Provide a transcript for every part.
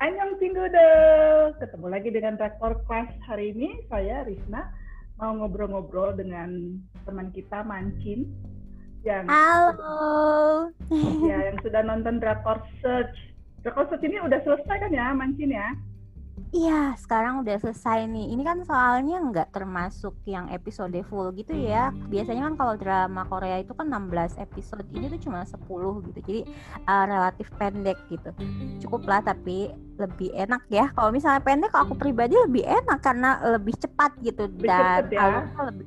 Anyong Tinggude. Ketemu lagi dengan Rektor Class hari ini. Saya Risna mau ngobrol-ngobrol dengan teman kita Mancin yang Halo. ya yang sudah nonton Drakor Search. Drakor Search ini udah selesai kan ya Mancin ya? Iya, sekarang udah selesai nih. Ini kan soalnya nggak termasuk yang episode full gitu ya. Biasanya kan kalau drama Korea itu kan 16 episode, ini tuh cuma 10 gitu. Jadi uh, relatif pendek gitu. Cukup lah tapi lebih enak ya. Kalau misalnya pendek aku pribadi lebih enak karena lebih cepat gitu Lebih dan cepet ya? alurnya lebih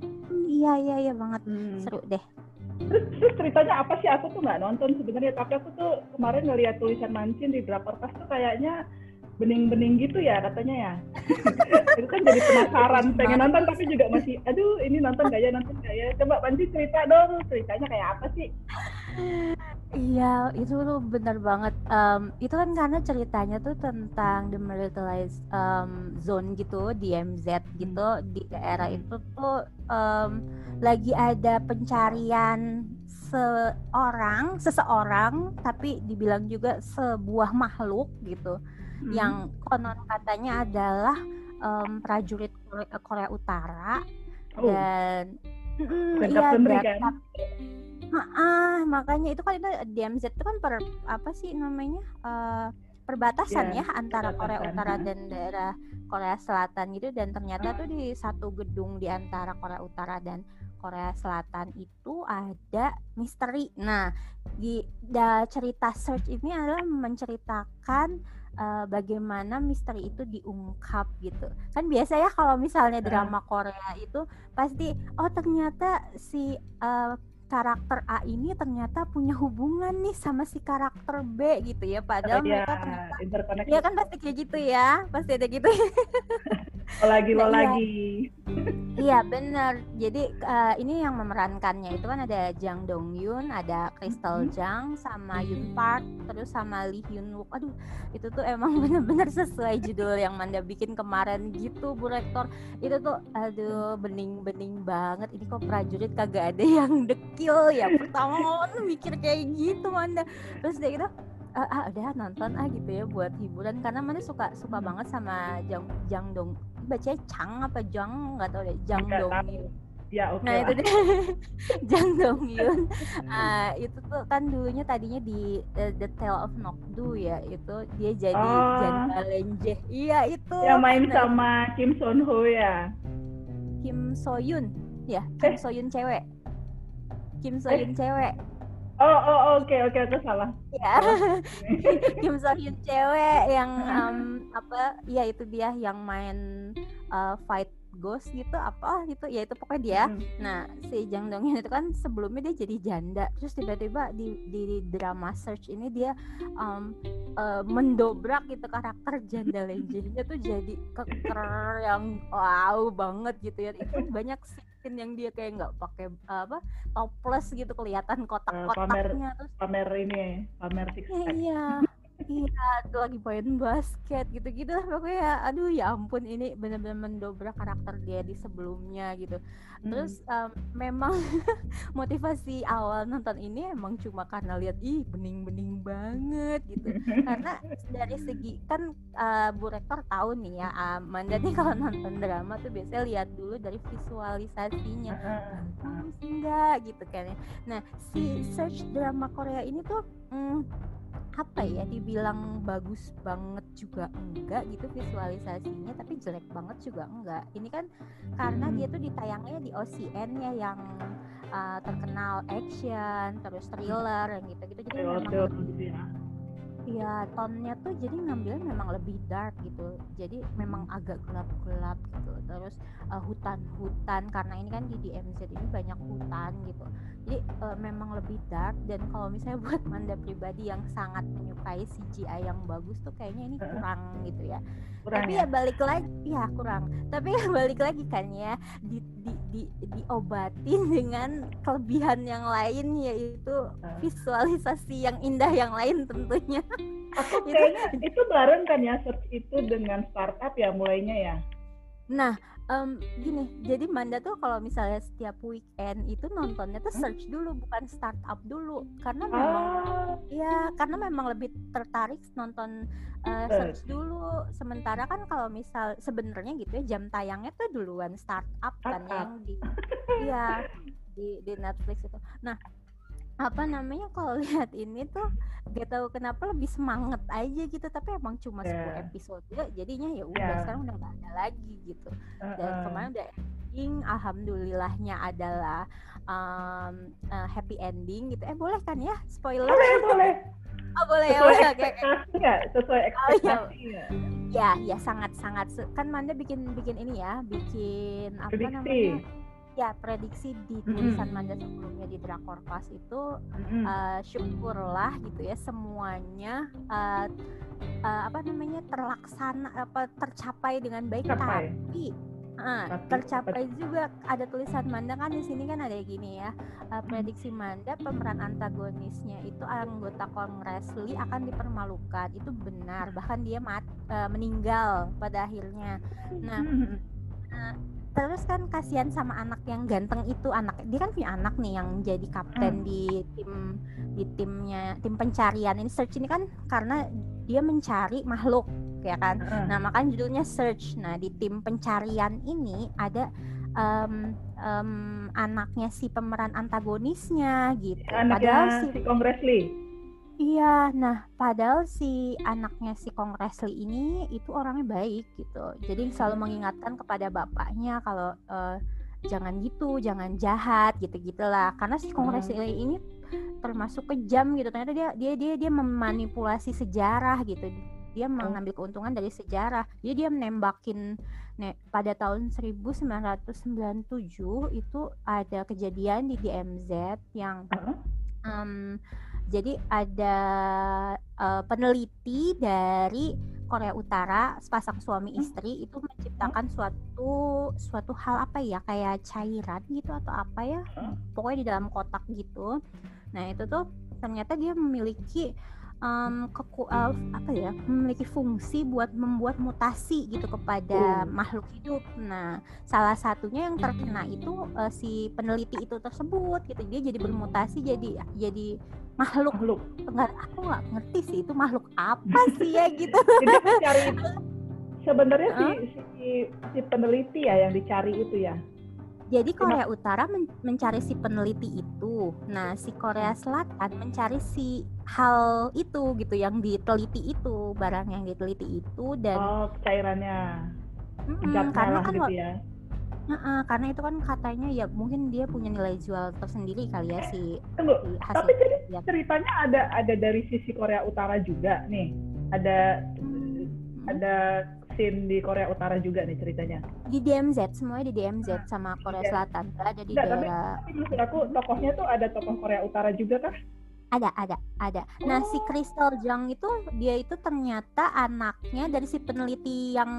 Iya iya iya banget. Hmm. Seru deh. Terus, terus ceritanya apa sih? Aku tuh nggak nonton sebenarnya, tapi aku tuh kemarin ngeliat tulisan Mancin di Drakor Class tuh kayaknya bening-bening gitu ya katanya ya. itu kan jadi penasaran, pengen nonton tapi juga masih, aduh ini nonton gak ya, nonton gak ya. Coba Mancin cerita dong, ceritanya kayak apa sih? Iya, itu tuh bener banget. Em, itu kan karena ceritanya tuh tentang demilitarized em, zone gitu, DMZ gitu, di daerah itu tuh em, lagi ada pencarian seorang, seseorang, tapi dibilang juga sebuah makhluk gitu, Hmm. yang konon katanya adalah em, prajurit Korea, Korea Utara Oh, dan bukan iya, dan kan? Ah, makanya itu kan itu DMZ itu kan per apa sih namanya eh, perbatasan Iya, ya antara Korea Utara dan daerah Korea Selatan gitu dan ternyata tuh di satu gedung di antara Korea Utara dan Korea Selatan itu ada misteri. Nah, di da, cerita search ini adalah menceritakan eh, bagaimana misteri itu diungkap gitu. Kan biasa ya kalau misalnya drama Korea itu pasti oh ternyata si eh, karakter A ini ternyata punya hubungan nih sama si karakter B gitu ya padahal Iya, mereka ternyata interconnect. ya kan pasti kayak gitu ya pasti ada gitu Lo lagi, lo Nah, iya. lagi. iya bener jadi eh, ini yang memerankannya itu kan ada Jang Dong Yun ada Crystal Mhm. Jang sama Yun Park terus sama Lee Hyun Wook aduh itu tuh emang bener-bener sesuai judul yang Manda bikin kemarin gitu Bu Rektor itu tuh aduh bening-bening banget ini kok prajurit kagak ada yang dekil ya pertama ngomong tuh mikir kayak gitu Manda terus dia gitu "Ah, ah udah nonton ah gitu ya buat hiburan karena mana suka suka Hmm. banget sama Jang Jang Dong bacanya Chang apa Jang nggak tahu deh Jang Dong tahu. Yun Ya oke nah lah. itu deh Jang Dong Yun Ah, itu tuh kan dulunya tadinya di uh, The Tale of Nokdu ya itu dia jadi Oh. janda lenjeh iya itu Yang main Nah, sama Kim Son Ho ya. Kim Soyun ya Eh. Kim Soyun cewek Kim Soyun cewek. Oh, oh, oke, oke, aku salah. ya Kim Sohyun cewek yang em, apa ya itu dia yang main uh, fight ghost gitu apa gitu. Ya itu pokoknya dia. Hmm. nah si Jang Dong Hyun itu kan sebelumnya dia jadi janda. Terus tiba-tiba di, di drama search ini dia em, eh, mendobrak gitu karakter janda lenjehnya tuh jadi keker yang wow banget gitu ya. Itu banyak scene yang dia kayak nggak pakai apa topless gitu kelihatan kotak-kotaknya terus Pamer ini, pamer six Iya, pack. iya. Iya, tuh lagi main basket gitu-gitu lah pokoknya. Aduh ya ampun ini benar-benar mendobrak karakter dia di sebelumnya gitu. Hmm. Terus em, memang motivasi awal nonton ini emang cuma karena lihat ih bening-bening banget gitu. karena dari segi kan eh, Bu Rektor tahu nih ya, Amanda nih kalau nonton drama tuh biasanya lihat dulu dari visualisasinya Heeh. bagus enggak gitu kan ya. Nah, si search drama Korea ini tuh hmm, apa ya dibilang bagus banget juga enggak gitu visualisasinya tapi jelek banget juga enggak. Ini kan karena dia tuh ditayangnya di OCN ya yang uh, terkenal action, terus thriller yang gitu-gitu. Jadi memang gitu ya. Iya, tonnya tuh jadi ngambilnya memang lebih dark gitu. Jadi memang agak gelap-gelap gitu. Terus uh, hutan-hutan karena ini kan di DMZ ini banyak hutan gitu. Jadi uh, memang lebih dark dan kalau misalnya buat Manda pribadi yang sangat menyukai CGI yang bagus tuh kayaknya ini kurang gitu ya. Kurang Tapi ya? ya balik lagi, ya kurang. Tapi ya balik lagi kan ya di di di diobatin dengan kelebihan yang lain yaitu visualisasi yang indah yang lain tentunya. Aku Itu- kayaknya itu bareng kan ya search itu dengan startup ya mulainya ya. Nah, um, gini, jadi Manda tuh kalau misalnya setiap weekend itu nontonnya tuh search dulu bukan start up dulu karena memang Ah, ya karena memang lebih tertarik nonton uh, search dulu. Sementara kan kalau misal sebenarnya gitu ya jam tayangnya tuh duluan start up kan Startup. yang di iya di di Netflix itu. Nah, apa namanya kalau lihat ini tuh gak tahu kenapa lebih semangat aja gitu tapi emang cuma 10 Yeah. episode jadinya ya udah Yeah. sekarang udah gak ada lagi gitu. Dan uh-uh. kemarin udah ending alhamdulillahnya adalah um, uh, happy ending gitu. Eh boleh kan ya spoiler? Boleh boleh. Oh boleh ya sesuai oke. ekspektasi nggak? Sesuai ekspektasi nggak? Ya ya sangat sangat. Se- kan Manda bikin bikin ini ya bikin apa prediksi. namanya ya prediksi di tulisan Manda sebelumnya di Drakor Pas itu Mm-mm. uh, syukurlah gitu ya semuanya uh, uh, apa namanya terlaksana apa tercapai dengan baik Tercapai. tapi uh, tercapai juga ada tulisan Manda kan di sini kan ada gini ya uh, prediksi Manda pemeran antagonisnya itu anggota Kongres Lee akan dipermalukan itu benar bahkan dia mat, uh, meninggal pada akhirnya nah Mm-mm. Terus kan kasihan sama anak yang ganteng itu anak dia kan punya anak nih yang jadi kapten Hmm. di tim di timnya tim pencarian ini. Search ini kan karena dia mencari makhluk ya kan? Uh-uh. nah makanya judulnya search. Nah di tim pencarian ini ada em, em, anaknya si pemeran antagonisnya gitu. Padahal si anaknya si Kongres Lee Iya, nah padahal si anaknya si Kongres Lee ini itu orangnya baik gitu. Jadi selalu mengingatkan kepada bapaknya kalau eh, jangan gitu, jangan jahat gitu-gitulah. Karena si Kongres Hmm. Lee ini termasuk kejam gitu. Ternyata dia dia dia dia memanipulasi sejarah gitu. Dia mengambil keuntungan dari sejarah. Jadi dia menembakin nek pada tahun 1997 itu ada kejadian di DMZ yang Uh-uh. Jadi ada eh, peneliti dari Korea Utara sepasang suami Hmm. istri itu menciptakan suatu suatu hal apa ya kayak cairan gitu atau apa ya Hmm. pokoknya di dalam kotak gitu nah itu tuh ternyata dia memiliki em, keku eh, apa ya memiliki fungsi buat membuat mutasi gitu kepada Oh. makhluk hidup. Nah salah satunya yang terkena itu eh, si peneliti itu tersebut gitu. Dia jadi bermutasi jadi jadi makhluk. Makhluk. Nggak aku nggak ngerti sih itu makhluk apa sih ya gitu. Jadi itu sebenarnya si, Hah? si si peneliti ya yang dicari itu ya jadi Korea Utara men- mencari si peneliti itu nah si Korea Selatan mencari si hal itu gitu yang diteliti itu barang yang diteliti itu dan oh cairannya zatnya karena kan gitu ya Heeh, karena itu kan katanya ya mungkin dia punya nilai jual tersendiri kali ya si, tunggu si hasil tapi jadi penelitian. ceritanya ada ada dari sisi Korea Utara juga nih ada Hmm. ada scene di Korea Utara juga nih ceritanya. Di DMZ semuanya di DMZ sama Korea Iya. Selatan. Nggak ada di Nggak, tapi- daerah tapi maksud aku tokohnya tuh ada tokoh Korea Utara juga kah? Ada ada ada. Nah si Oh. Crystal Jung itu dia itu ternyata anaknya dari si peneliti yang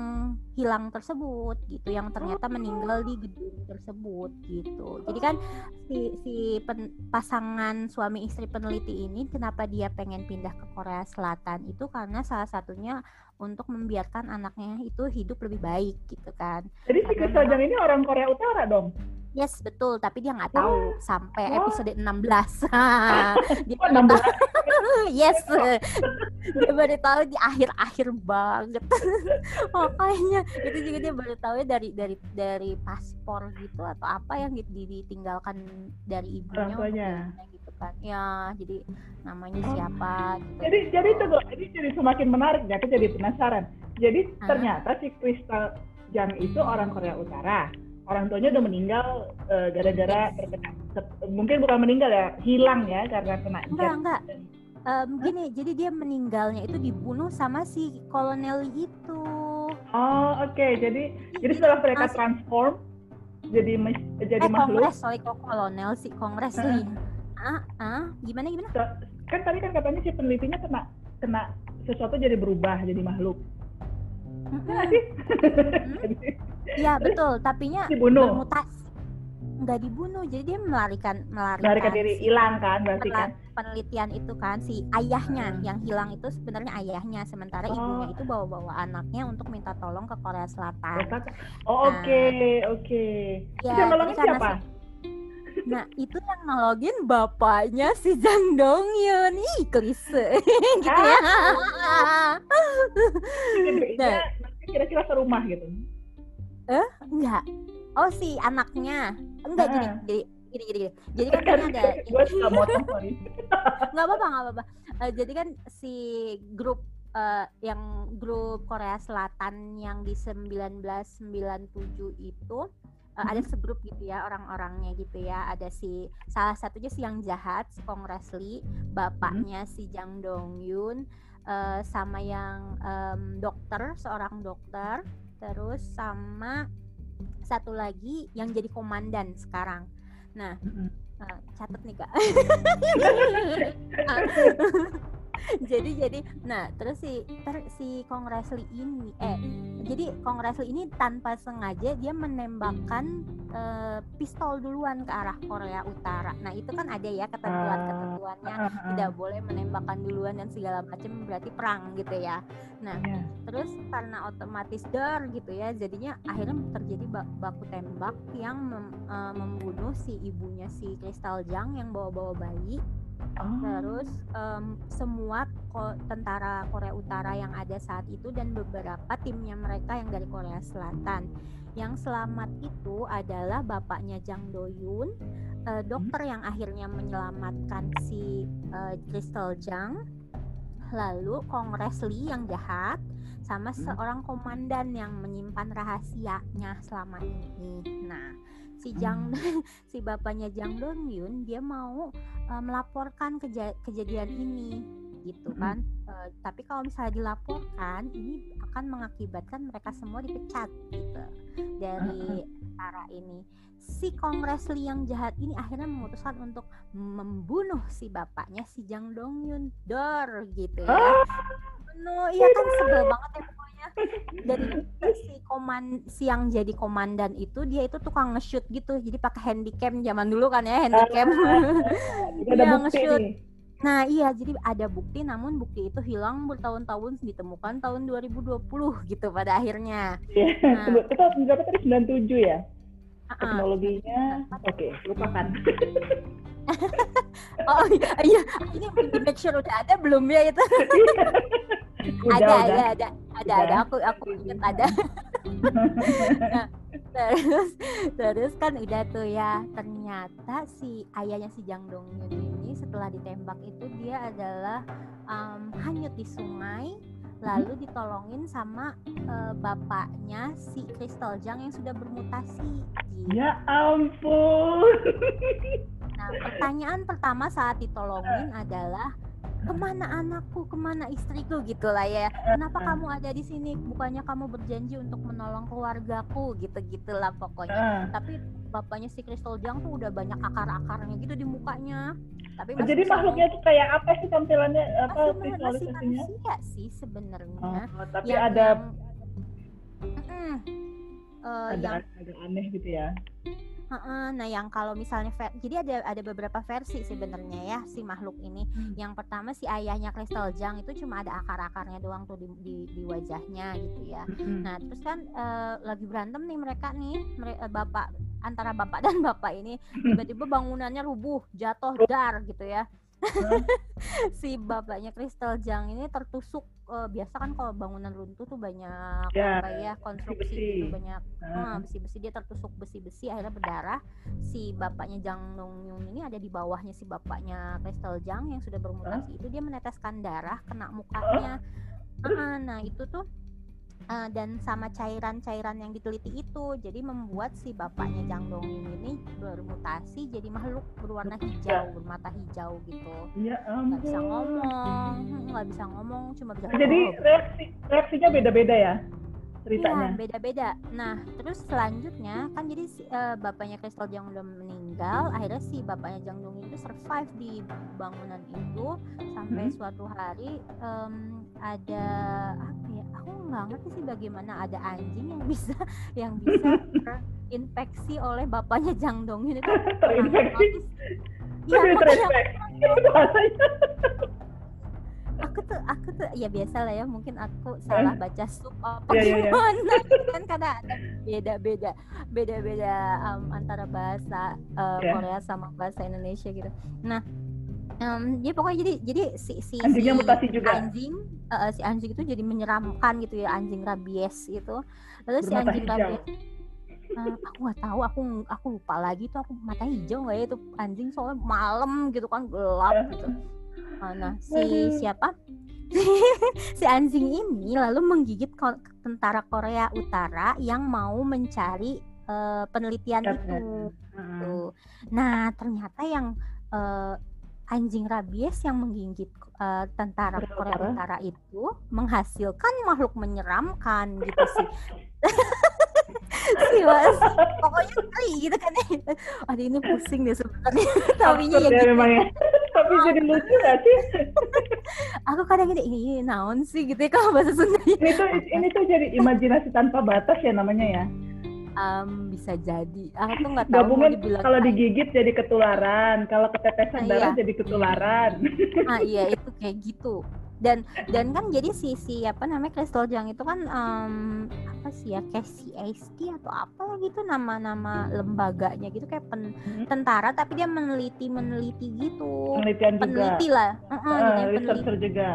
hilang tersebut gitu yang ternyata meninggal di gedung tersebut gitu. Jadi kan si si pen- pasangan suami istri peneliti ini kenapa dia pengen pindah ke Korea Selatan itu karena salah satunya untuk membiarkan anaknya itu hidup lebih baik gitu kan jadi si Jung ini orang Korea Utara dong Yes, betul. Tapi dia nggak tahu sampai Wah. episode 16. dia Oh, baru 16. tahu- yes. dia baru tahu di akhir-akhir banget. Makanya itu juga dia baru tahu dari dari dari paspor gitu atau apa yang di- di- ditinggalkan dari ibunya gitu kan. Ya, jadi namanya Oh. siapa gitu. jadi jadi tunggu ini jadi semakin menarik ya aku jadi penasaran jadi Hah? ternyata si Crystal Jung itu orang Korea Utara orang tuanya udah meninggal eh, gara-gara terkena ter- mungkin bukan meninggal ya hilang ya karena kena Enggak, jet enggak. Em, gini, jadi dia meninggalnya itu dibunuh sama si kolonel itu. oh oke jadi jadi setelah mereka transform jadi jadi eh makhluk kongres sorry kok kolonel sih kongres Heeh. Ah ah gimana gimana kan tadi kan katanya si penelitinya kena kena sesuatu jadi berubah jadi makhluk Ya sih Hmm. Jadi iya betul tapinya dibunuh bermutasi nggak dibunuh jadi dia melarikan melarikan, Melarikan diri si hilang kan berarti kan. penelitian itu kan si ayahnya Hmm. yang hilang itu sebenarnya ayahnya sementara Oh. ibunya itu bawa-bawa anaknya untuk minta tolong ke Korea Selatan. Oh Nah. oke oke. Ya, Itu yang nolongin jadi karena siapa? si- Nah, itu yang nolongin bapaknya si Jang Dong Yun. Ih, klise gitu ya. Gedenya nanti kira-kira serumah gitu. Enggak. Oh, si anaknya. Enggak jadi Ah. jadi gini gini gini. Jadi kan ini ada gue suka motong sorry. nggak apa-apa nggak apa-apa Eh, jadi kan si grup eh, yang grup Korea Selatan yang di 1997 itu eh, ada segrup gitu ya orang-orangnya gitu ya. Ada si salah satunya si yang jahat si Kong Leslie bapaknya si Jang Dong Yun eh, sama yang em, dokter seorang dokter terus sama satu lagi yang jadi komandan sekarang. Nah Eh, catat nih kak. Ah. jadi jadi nah terus si ter, si Kong Leslie ini eh jadi Kong Leslie ini tanpa sengaja dia menembakkan eh, pistol duluan ke arah Korea Utara. Nah itu kan ada ya ketentuan ketentuannya tidak boleh menembakkan duluan dan segala macam berarti perang gitu ya. Nah Ya. terus karena otomatis dar gitu ya jadinya akhirnya terjadi bak- baku tembak yang mem- eh, membunuh si ibunya si Crystal Jang yang bawa-bawa bayi Oh. terus em, semua ko- tentara Korea Utara yang ada saat itu dan beberapa timnya mereka yang dari Korea Selatan yang selamat itu adalah bapaknya Jang Do Yoon eh, dokter yang akhirnya menyelamatkan si eh, Crystal Jang lalu Kong Leslie yang jahat sama Hmm. seorang komandan yang menyimpan rahasianya selama ini. Nah, si Jang si bapaknya Jang Dong Yun dia mau uh, melaporkan keja- kejadian ini gitu Mm. kan. Uh, tapi kalau misalnya dilaporkan ini akan mengakibatkan mereka semua dipecat gitu dari tentara ini. Si Kong Leslie yang jahat ini akhirnya memutuskan untuk membunuh si bapaknya si Jang Dong Yun Dor gitu ya. Bunuh, iya kan sebel banget ya pokoknya. Dan itu si koman si yang jadi komandan itu dia itu tukang nge-shoot gitu. Jadi pakai handycam zaman dulu kan ya handycam. Jadi ada Iya, bukti nge-shoot. nih. Nah iya jadi ada bukti namun bukti itu hilang bertahun-tahun ditemukan tahun 2020 gitu pada akhirnya. Iya. Nah. Kita berapa tadi 97 ya? Ah, ah. Teknologinya. Oke, lupakan. Oh iya, iya. ini di make sure udah ada belum ya itu? Udah, ada, udah. ada, ada, ada, ada. Aku, aku ingat ada. Nah, terus, terus kan udah tuh ya. Ternyata si ayahnya si Jang Dong Yun ini setelah ditembak itu dia adalah um, hanyut di sungai. Lalu ditolongin sama eh, bapaknya si Crystal Jang yang sudah bermutasi. Gitu. Ya ampun. Nah, pertanyaan pertama saat ditolongin adalah ke mana anakku, ke mana istriku gitu lah ya. Kenapa kamu ada di sini? Bukannya kamu berjanji untuk menolong keluargaku gitu-gitulah pokoknya. Ah. Tapi bapaknya si Crystal Jang tuh udah banyak akar-akarnya gitu di mukanya. Tapi masih Jadi makhluknya tuh kayak apa sih tampilannya apa masih, masih visualisasinya? manusia sih sebenarnya. Oh, tapi Yang- ada yang- Mm-mm. Eh, ada yang agak aneh gitu ya. Heeh, nah yang kalau misalnya ver- jadi ada ada beberapa versi sebenarnya ya si makhluk ini. Hmm. Yang pertama si ayahnya Crystal Jang itu cuma ada akar-akarnya doang tuh di, di, di wajahnya gitu ya. Mm-mm. Nah terus kan eh, lagi berantem nih mereka nih mere- eh, bapak antara bapak dan bapak ini tiba-tiba bangunannya rubuh jatuh dar gitu ya. si bapaknya Crystal Jang ini tertusuk eh, biasa kan kalau bangunan runtuh tuh banyak Ya, apa ya konstruksi besi-besi. gitu banyak. Ah, besi-besi dia tertusuk besi-besi akhirnya berdarah si bapaknya Jang Dong Yun ini ada di bawahnya si bapaknya Crystal Jang yang sudah bermutasi itu dia meneteskan darah kena mukanya Ah, nah itu tuh ah, dan sama cairan-cairan yang diteliti itu jadi membuat si bapaknya Jang Dong Yun ini bermutasi jadi makhluk berwarna hijau bermata hijau gitu Ya nggak bisa ampun. ngomong hmm, nggak bisa ngomong cuma bisa Jadi reaksi reaksinya beda-beda ya ceritanya. Iya, beda-beda. Nah, terus selanjutnya kan jadi si- eh, bapaknya Crystal Jang udah meninggal, akhirnya si bapaknya Jang Dong itu survive di bangunan itu sampai Hmm. suatu hari em, ada apa ya? Nggak ngerti sih bagaimana ada anjing yang bisa yang bisa terinfeksi oleh bapaknya Jang Dong Hyun itu terinfeksi Iya, terinfeksi aku tuh aku tuh ya biasa lah ya mungkin aku salah baca sub apa Iya, iya, iya. gimana gitu kan karena ada beda-beda beda-beda um, antara bahasa uh, Iya. Korea sama bahasa Indonesia gitu. Nah, um, ya pokoknya jadi jadi si si Anjingnya si mutasi juga. anjing uh, si anjing itu jadi menyeramkan gitu ya anjing rabies itu. Lalu si Bermata anjing hijau. rabies Uh, aku nggak tahu aku aku lupa lagi tuh aku mata hijau nggak ya itu anjing soalnya malam gitu kan gelap gitu Uh, nah si siapa si anjing ini lalu menggigit ko- tentara Korea Utara yang mau mencari uh, penelitian itu. Tuh. nah ternyata yang uh, anjing rabies yang menggigit uh, tentara Korea Utara. Itu menghasilkan makhluk menyeramkan gitu sih. Si mas pokoknya ngeri gitu kan. Aduh ini pusing deh sebenarnya. Tapi ya ya gitu. memang ya. Tapi jadi lucu gak sih? Aku kadang gini ih naon sih? gitu ya kalau bahasa Sundanya ini tuh ini tuh jadi imajinasi tanpa batas ya namanya ya Em, bisa jadi. Aku tuh nggak tahu gabungan dibilang kalau digigit jadi ketularan kalau ketetesan Ah, darah iya. jadi ketularan. Ah iya itu kayak gitu. Dan dan kan jadi si si apa namanya Crystal Jang itu kan em, apa sih ya kayak CST atau apa gitu nama-nama lembaganya gitu kayak pen- Mhm. tentara tapi dia meneliti meneliti gitu. Penelitian juga. Peneliti lah. Ah, jadi peneliti. juga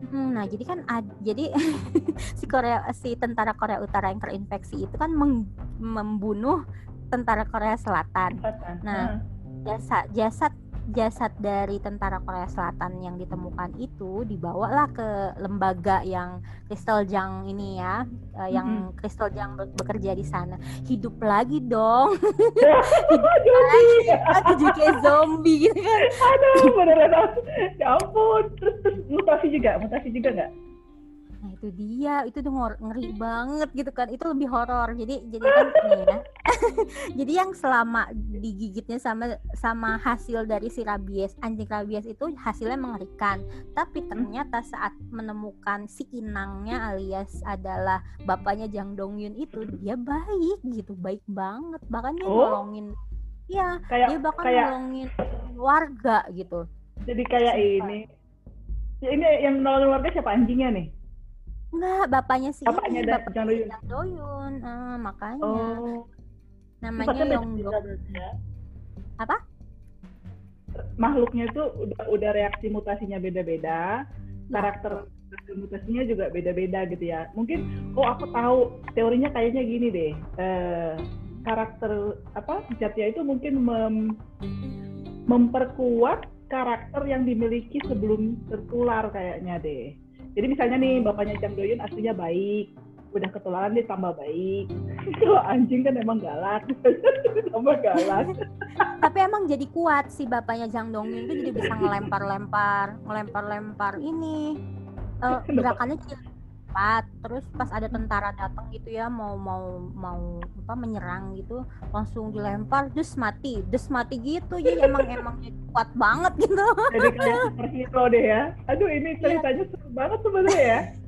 Hmm, nah jadi kan ad- jadi si Korea si tentara Korea Utara yang terinfeksi itu kan meng- membunuh tentara Korea Selatan. Kesempatan. Nah, Ah. Jasad jasad jasad dari tentara Korea Selatan yang ditemukan itu dibawalah ke lembaga yang Crystal Jang ini ya, eh, yang Crystal Jang be- bekerja di sana. Hidup lagi dong. Jadi, Aku juga kayak zombie gitu kan. aduh beneran ya ampun terus terus mutasi juga mutasi juga nggak Nah itu dia, itu tuh ngeri banget gitu kan. Itu lebih horor. Jadi jadi kan nih ya. jadi yang selama digigitnya sama sama hasil dari si rabies, anjing rabies itu hasilnya mengerikan. Tapi ternyata saat menemukan si inangnya alias adalah bapaknya Jang Dong Yun itu, dia baik gitu, baik banget. Bahkan dia Oh. nolongin Iya, kayak dia bahkan kayak nolongin warga gitu. jadi kayak Sumpah. ini ya, ini yang nolongin warga siapa anjingnya nih Enggak, bapaknya si Bapaknya ini, da- bapaknya Jang Do Yun. Jang Do Yun. Eh, makanya oh namanya Yong ya. Apa? makhluknya itu udah udah reaksi mutasinya beda-beda Ya. karakter mutasinya juga beda-beda gitu ya mungkin oh aku tahu teorinya kayaknya gini deh eh, karakter apa zatnya itu mungkin mem- memperkuat karakter yang dimiliki sebelum tertular kayaknya deh jadi misalnya nih bapaknya Jang Doyun aslinya baik. Udah ketularan dia tambah baik. Kalau anjing kan emang galak. Tambah galak. Tapi emang jadi kuat si bapaknya Jang Dong Yun itu jadi bisa ngelempar-lempar, ngelempar-lempar ini eh, gerakannya jadi cepat. Terus pas ada tentara datang gitu ya mau mau mau apa menyerang gitu, langsung dilempar, terus mati, terus mati gitu. Jadi emang emang kuat banget gitu. jadi kayak superhero deh ya aduh ini ceritanya seru banget sebenarnya ya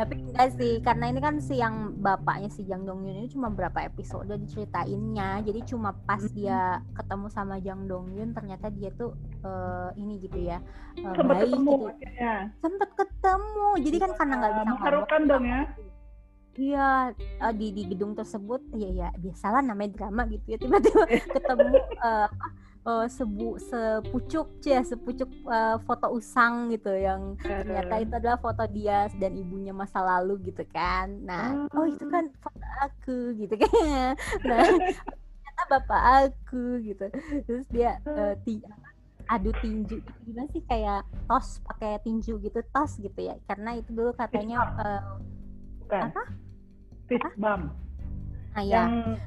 Tapi enggak sih, karena ini kan si yang bapaknya si Jang Dong Yun ini cuma berapa episode diceritainnya. Jadi cuma pas Mm-mm. dia ketemu sama Jang Dong Yun ternyata dia tuh eh, ini gitu ya. eh, sempat baik ketemu gitu. akhirnya Sempet ketemu. Jadi kan karena nggak bisa mengharukan ngomong, dong ya Iya, eh, di di gedung tersebut ya ya biasalah namanya drama gitu ya tiba-tiba ketemu eh, eh, sebu sepucuk ya sepucuk eh, foto usang gitu yang ternyata itu adalah foto dia dan ibunya masa lalu gitu kan. Nah, oh itu kan foto aku gitu kan. Nah, ternyata bapak aku gitu. Terus dia eh, ti- adu tinju gimana sih? Kayak tos pakai tinju gitu tos gitu ya. Karena itu dulu katanya bukan. apa? fist bump. Ah ya yang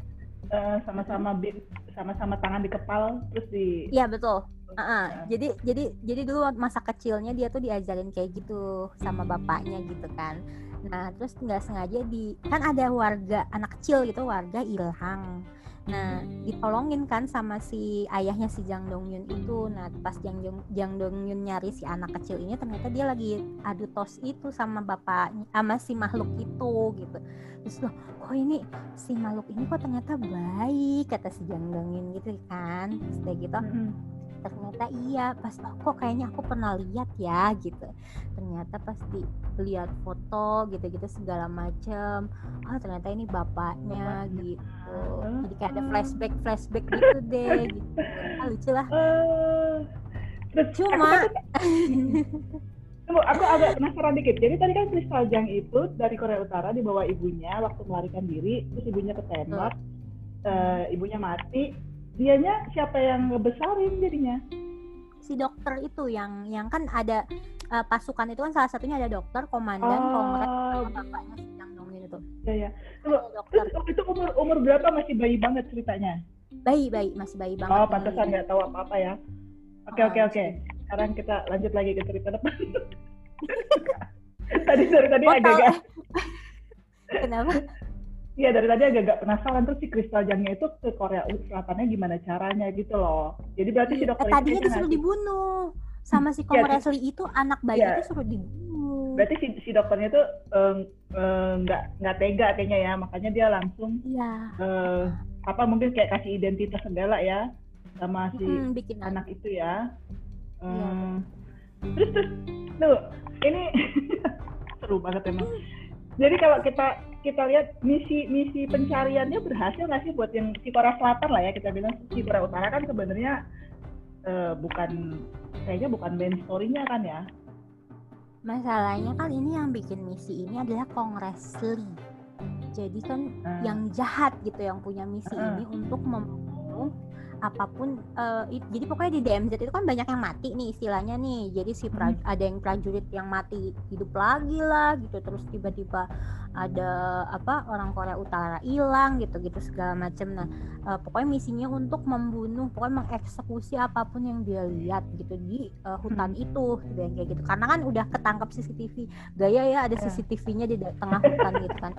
eh, sama-sama bin sama-sama tangan di kepal terus di Iya betul. Heeh. Ya. Jadi jadi jadi dulu masa kecilnya dia tuh diajarin kayak gitu sama bapaknya gitu kan. Nah terus nggak sengaja di kan ada warga anak kecil gitu warga hilang. Nah, ditolongin kan sama si ayahnya si Jang Dong Yun itu. Nah, pas Jang Dong, Jang Dong Yun nyari si anak kecil ini ternyata dia lagi adu tos itu sama bapaknya sama si makhluk itu gitu. Terus loh, kok ini si makhluk ini kok ternyata baik kata si Jang Dong Yun gitu kan. Terus kayak gitu ternyata iya pas oh, kok kayaknya aku pernah lihat ya gitu. Ternyata pas dilihat foto gitu-gitu segala macem oh ternyata ini bapaknya gitu. Jadi kayak ada flashback flashback gitu deh gitu. Ah, lucu lah. Eh, terus cuma Tunggu, aku agak penasaran dikit. Jadi tadi kan Crystal Jang itu dari Korea Utara dibawa ibunya waktu melarikan diri, terus ibunya ketembak, eh, ibunya mati. Dianya siapa yang ngebesarin jadinya? si dokter itu yang yang kan ada eh, pasukan itu kan salah satunya ada dokter komandan Oh, sama bapaknya si Jang Dong Yun itu ya ya. Terus itu umur umur berapa masih bayi banget ceritanya? bayi bayi masih bayi banget Oh, pantesan nggak tahu apa-apa ya. Oke Oh, oke oke. Sekarang kita lanjut lagi ke cerita depan. tadi dari tadi Oh, agak-agak kenapa Iya dari tadi agak-agak penasaran tuh si Crystal Jangnya itu ke Korea Selatannya gimana caranya gitu loh. Jadi berarti si Eh, dokter tadinya itu disuruh dibunuh sama si Iya, Kong Leslie itu anak bayi Iya. itu suruh dibunuh. berarti si, si dokternya tuh eh, eh, nggak nggak tega kayaknya ya makanya dia langsung Iya. eh, apa mungkin kayak kasih identitas segala ya sama si Mm, bikin anak itu ya. Iya. Eh, Terus terus tuh ini seru banget emang. Jadi kalau kita kita lihat misi misi pencariannya berhasil nggak sih buat yang si Korea Selatan lah ya kita bilang si Korea Utara kan sebenarnya eh, bukan kayaknya bukan main story-nya kan ya. Masalahnya kan ini yang bikin misi ini adalah Kong Leslie. Jadi kan Eh, yang jahat gitu yang punya misi Heeh. ini untuk membunuh apa pun eh, it- jadi pokoknya di DMZ itu kan banyak yang mati nih istilahnya nih jadi si pra- ada yang prajurit yang mati hidup lagi lah gitu terus tiba-tiba ada apa orang Korea Utara hilang gitu gitu segala macam nah eh, pokoknya misinya untuk membunuh pokoknya mengeksekusi apa pun yang dia lihat gitu di eh, hutan itu gitu yang kayak gitu karena kan udah ketangkap CCTV gaya ya ada Ya. CCTV-nya di tengah hutan gitu kan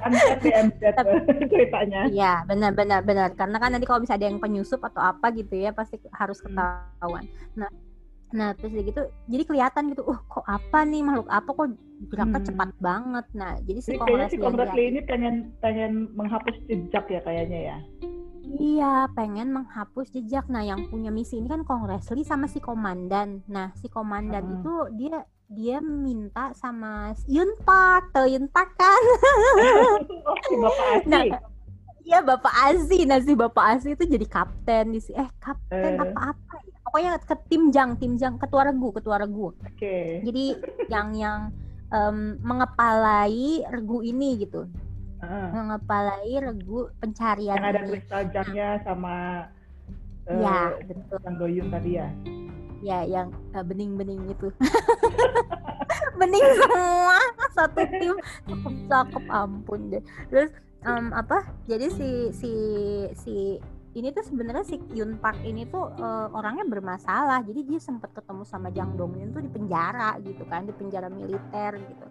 kan kan DMZ ceritanya. Iya, benar benar benar. Karena kan nanti kalau bisa ada yang penyusup atau apa gitu ya, pasti harus Hmm. ketahuan. Nah, nah terus gitu, jadi kelihatan gitu, uh kok apa nih makhluk apa kok geraknya Hmm. cepat banget. Nah, jadi si kayaknya si Kongres Kongres ini pengen pengen menghapus jejak ya kayaknya ya. Iya, pengen menghapus jejak. Nah, yang punya misi ini kan Kongres Lee sama si komandan. Nah, si komandan Heeh. itu dia dia minta sama Yun Park, tau Yun Park kan? oh, si Bapak Asi. Nah, Iya Bapak Azi, nah si Bapak Azi itu jadi kapten di si- eh kapten Eh. apa-apa ya. Pokoknya ke tim Jang, tim Jang ketua regu, ketua regu. Oke. Jadi yang yang em, mengepalai regu ini gitu, Heeh. mengepalai regu pencarian Yang ada kristal jamnya sama eh, Ya, betul. yang tadi ya. Ya, yang eh, bening-bening itu. bening semua satu tim cakep cakep ampun deh. Terus em, apa? Jadi si si si ini tuh sebenarnya si Yun Park ini tuh eh, orangnya bermasalah. Jadi dia sempat ketemu sama Jang Dong Yun tuh di penjara gitu kan, di penjara militer gitu.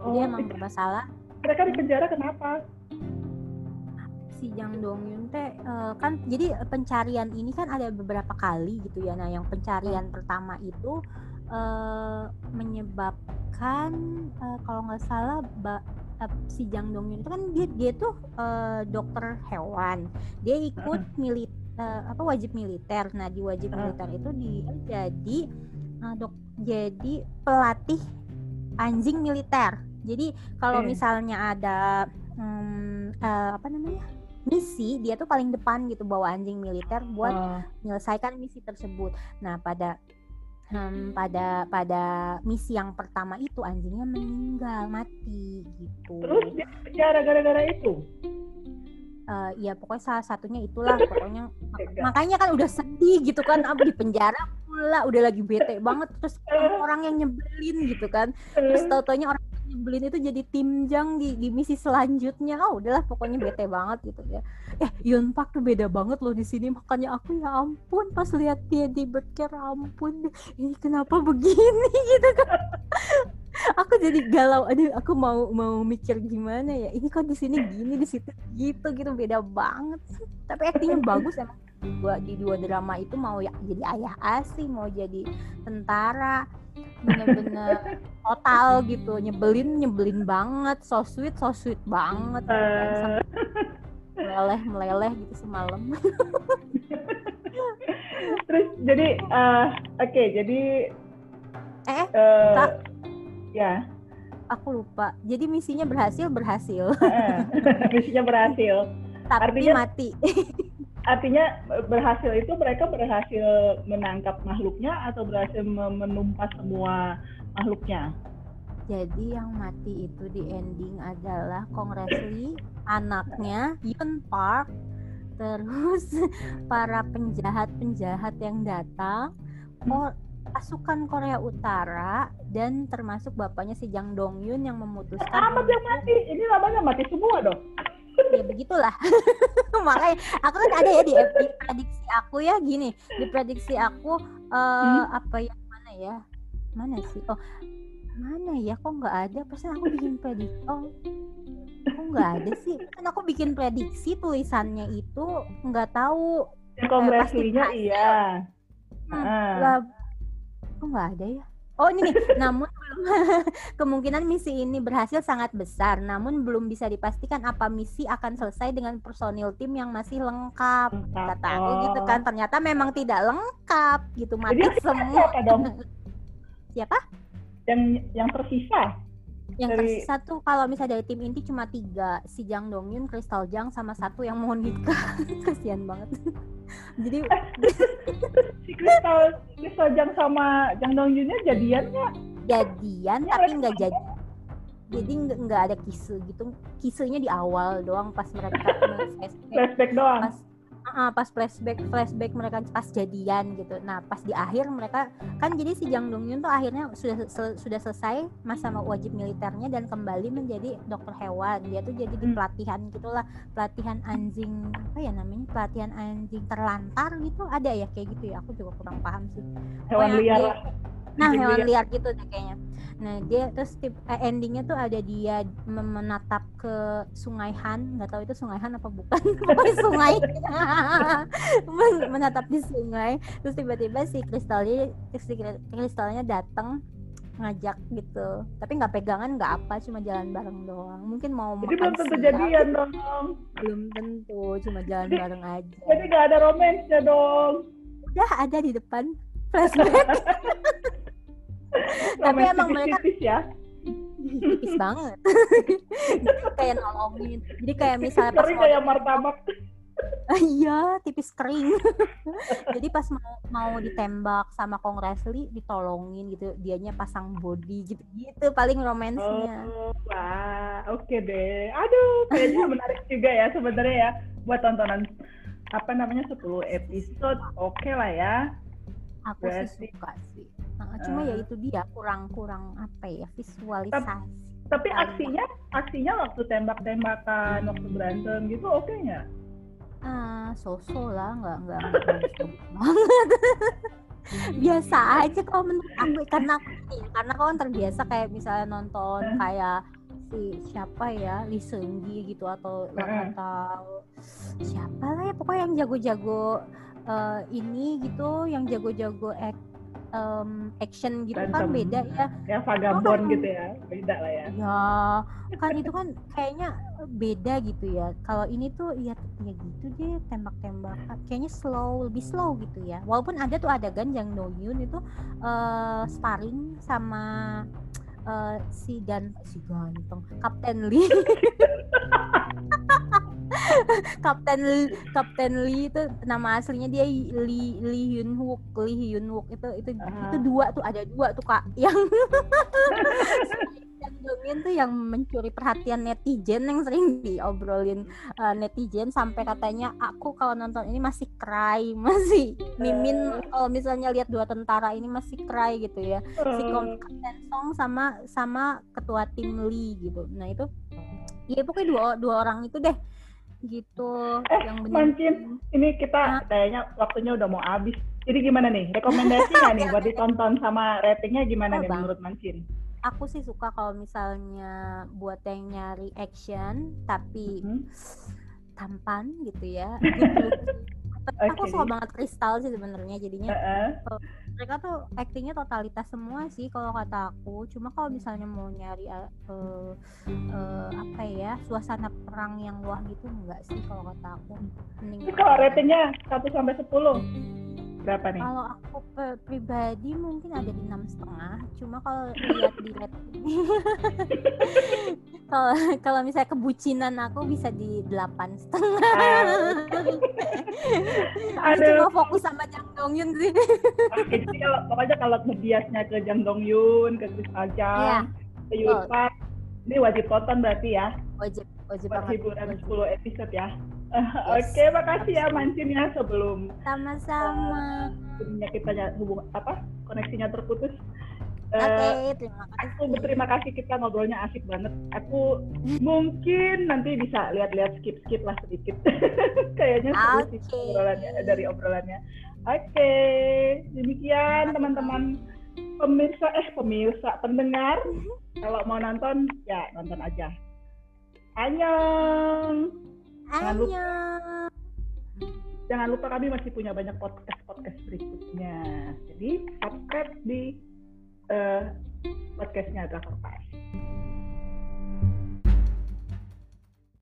Jadi Oh, emang bermasalah. mereka di penjara kenapa? si Jang Dong Yun teh eh, kan jadi pencarian ini kan ada beberapa kali gitu ya. Nah, yang pencarian pertama itu eh, menyebabkan eh, kalau nggak salah ba- eh, si Jang Dong Yun itu kan dia dia tuh eh, dokter hewan. Dia ikut milit eh, apa wajib militer. Nah, di wajib militer itu dia jadi eh, dok jadi pelatih anjing militer. Jadi kalau misalnya ada hmm, eh, apa namanya misi, dia tuh paling depan gitu bawa anjing militer buat Oh, menyelesaikan misi tersebut. Nah pada hmm, pada pada misi yang pertama itu anjingnya meninggal mati gitu. terus dia di penjara gara-gara itu. Eh, ya pokoknya salah satunya itulah pokoknya. Makanya kan udah sedih gitu kan apa di penjara pula? Udah lagi bete banget. Terus orang yang nyebelin gitu kan. Terus tau taunya orang nyebelin itu jadi tim jang di, di misi selanjutnya. Oh udahlah pokoknya bete banget gitu ya. Eh Yun Park tuh beda banget loh di sini. Makanya aku ya ampun pas lihat dia di Berker ampun deh, ini kenapa begini gitu kan? Aku jadi galau. Aduh aku mau mau mikir gimana ya? Ini kok di sini gini di situ gitu gitu. Beda banget. Tapi aktingnya bagus emang. Gua di dua drama itu mau ya jadi ayah asli mau jadi tentara bener-bener total gitu nyebelin nyebelin banget so sweet so sweet banget. Eh, meleleh meleleh gitu semalam. Terus jadi eh, oke jadi eh eh, Kak. ya. Aku lupa. Jadi misinya berhasil berhasil. Misinya berhasil. Tapi Artinya- mati artinya eh, berhasil itu mereka berhasil menangkap makhluknya atau berhasil me- menumpas semua makhluknya? Jadi yang mati itu di ending adalah Kongres Lee, anaknya Yun Park, terus para penjahat-penjahat yang datang, ko- pasukan Korea Utara dan termasuk bapaknya si Jang Dong Yun yang memutuskan amat yang mati. Ini namanya mati semua dong ya begitulah. Makanya aku kan ada ya di, di prediksi aku ya gini. Di prediksi aku eh apa ya mana ya? Mana sih? Oh mana ya? Kok nggak ada? Pasti aku bikin prediksi. Oh kok nggak ada sih? Kan aku bikin prediksi tulisannya itu nggak tahu. Yang Lee-nya berhasil. iya. Hmm, Ah. lah kok nggak ada ya Oh ini nih, namun belum kemungkinan misi ini berhasil sangat besar, namun belum bisa dipastikan apa misi akan selesai dengan personil tim yang masih lengkap. Kata aku gitu Oh. kan, ternyata memang tidak lengkap gitu, mati Jadi semua. apa dong Siapa? yang yang tersisa Yang Dari- tersisa tuh kalau misalnya dari tim inti cuma tiga, si Jang Dong Yun, Crystal Jang, sama satu yang mohon nikah. Kasihan banget. Jadi si Kristal Kristal Jang sama Jang Dong Junnya jadian nggak? Jadian Ya, tapi nggak jadi. Jadi nggak ada kise gitu. Kisenya di awal doang pas mereka flashback doang? pas ah, pas flashback flashback mereka pas jadian gitu nah pas di akhir mereka kan jadi si Jang Dong Yun tuh akhirnya sudah sel- sudah selesai masa wajib militernya dan kembali menjadi dokter hewan dia tuh jadi di Hmm. pelatihan gitulah pelatihan anjing apa ya namanya pelatihan anjing terlantar gitu ada ya kayak gitu ya aku juga kurang paham sih hewan liar dia- Nah, Anjing hewan liar. liar gitu deh kayaknya. Nah, dia terus tip, eh, endingnya tuh ada dia menatap ke Sungai Han, nggak tahu itu Sungai Han apa bukan, pokoknya sungai. Men- menatap di sungai, terus tiba-tiba si kristalnya, si kri- kristalnya datang ngajak gitu. Tapi nggak pegangan, nggak apa, cuma jalan bareng doang. Mungkin mau jadi makan belum tentu siang. jadian dong belum tentu, cuma jalan Jadi- bareng aja. jadi nggak ada romansnya dong Udah ada di depan flashback. Tapi emang mereka ya. tipis banget. Kayak nolongin. Jadi kayak misalnya pas mau kayak martabak. Iya tipis kering. Jadi pas mau mau ditembak sama kongresli ditolongin gitu. Dianya pasang body gitu gitu paling romansnya. Oh, wah, oke deh. Aduh, kayaknya menarik juga ya sebenarnya ya buat tontonan apa namanya 10 episode. Oke lah ya. aku sih berarti- suka sih Nah, cuma ya Eh. itu dia kurang kurang apa ya visualisasi Tapi Paling aksinya aksinya waktu tembak-tembakan, waktu berantem gitu oke nggak? ah so-so lah nggak nggak banget biasa aja kalau menurut aku karena aku ini, karena aku kan terbiasa kayak misalnya nonton Hmm. kayak si siapa ya Lee Seung Gi gitu atau Hmm. atau siapa lah ya pokoknya yang jago-jago eh, ini gitu yang jago-jago ek- em, action gitu kan Berantem. beda ya Ya vagabond Oh. gitu ya, beda lah ya. ya kan itu kan kayaknya beda gitu ya kalau ini tuh ya ya gitu deh tembak-tembakan kayaknya slow lebih slow gitu ya walaupun ada tuh adegan yang No Yun itu eh sparring sama eh, si gan si ganteng Kapten Lee Kapten Kapten Lee itu nama aslinya dia Lee Lee Hyun Wook Lee Hyun Wook. Itu itu Ah. itu dua tuh ada dua tuh kak. Yang yang Dongin tuh yang mencuri perhatian netizen yang sering diobrolin uh, netizen sampai katanya aku kalau nonton ini masih cry masih mimin. Kalau misalnya lihat dua tentara ini masih cry gitu ya. Si Eh, Kapten Song sama sama ketua tim Lee gitu. Nah itu ya pokoknya dua dua orang itu deh gitu Eh, yang Mancin, ini kita kayaknya waktunya udah mau habis. Jadi gimana nih? Rekomendasi nggak nih buat ditonton sama ratingnya gimana Oh, nih Bang. menurut Mancin? aku sih suka kalau misalnya buat yang nyari action tapi Hmm. tampan gitu ya. Looking. Tapi Aku suka banget kristal sih sebenarnya jadinya Heeh. Mereka tuh aktingnya totalitas semua sih kalau kata aku. Cuma kalau misalnya mau nyari uh, uh, uh, apa ya suasana perang yang wah gitu enggak sih kalau kata aku. Mending Ini kalau ratingnya 1 sampai 10 berapa nih? kalau aku pribadi mungkin ada di enam setengah. Cuma kalau lihat di rating kalau kalau misalnya kebucinan aku bisa di delapan setengah. Aduh. cuma fokus sama Jang Dong Yun sih Oke, jadi kalau pokoknya kalau ngebiasnya ke Jang Dong Yun, ke Chris Iya, Ajang, ke Yun betul. Park, ini wajib tonton berarti ya, wajib wajib buat banget hiburan wajib. 10 episode ya. Oke, makasih ya Mancin ya sebelum sama-sama sebelumnya kita nya- hubung apa koneksinya terputus. Eh, Oke, terima kasih. aku berterima kasih kita ngobrolnya asik banget. Aku mungkin nanti bisa lihat-lihat skip-skip lah sedikit. Kayaknya seru sih obrolannya dari obrolannya. Oke, demikian teman-teman pemirsa eh pemirsa pendengar. Kalau mau nonton ya nonton aja. Annyeong. Jangan lupa. Jangan lupa kami masih punya banyak podcast-podcast berikutnya. Jadi subscribe di eh, podcastnya Drakor Pass.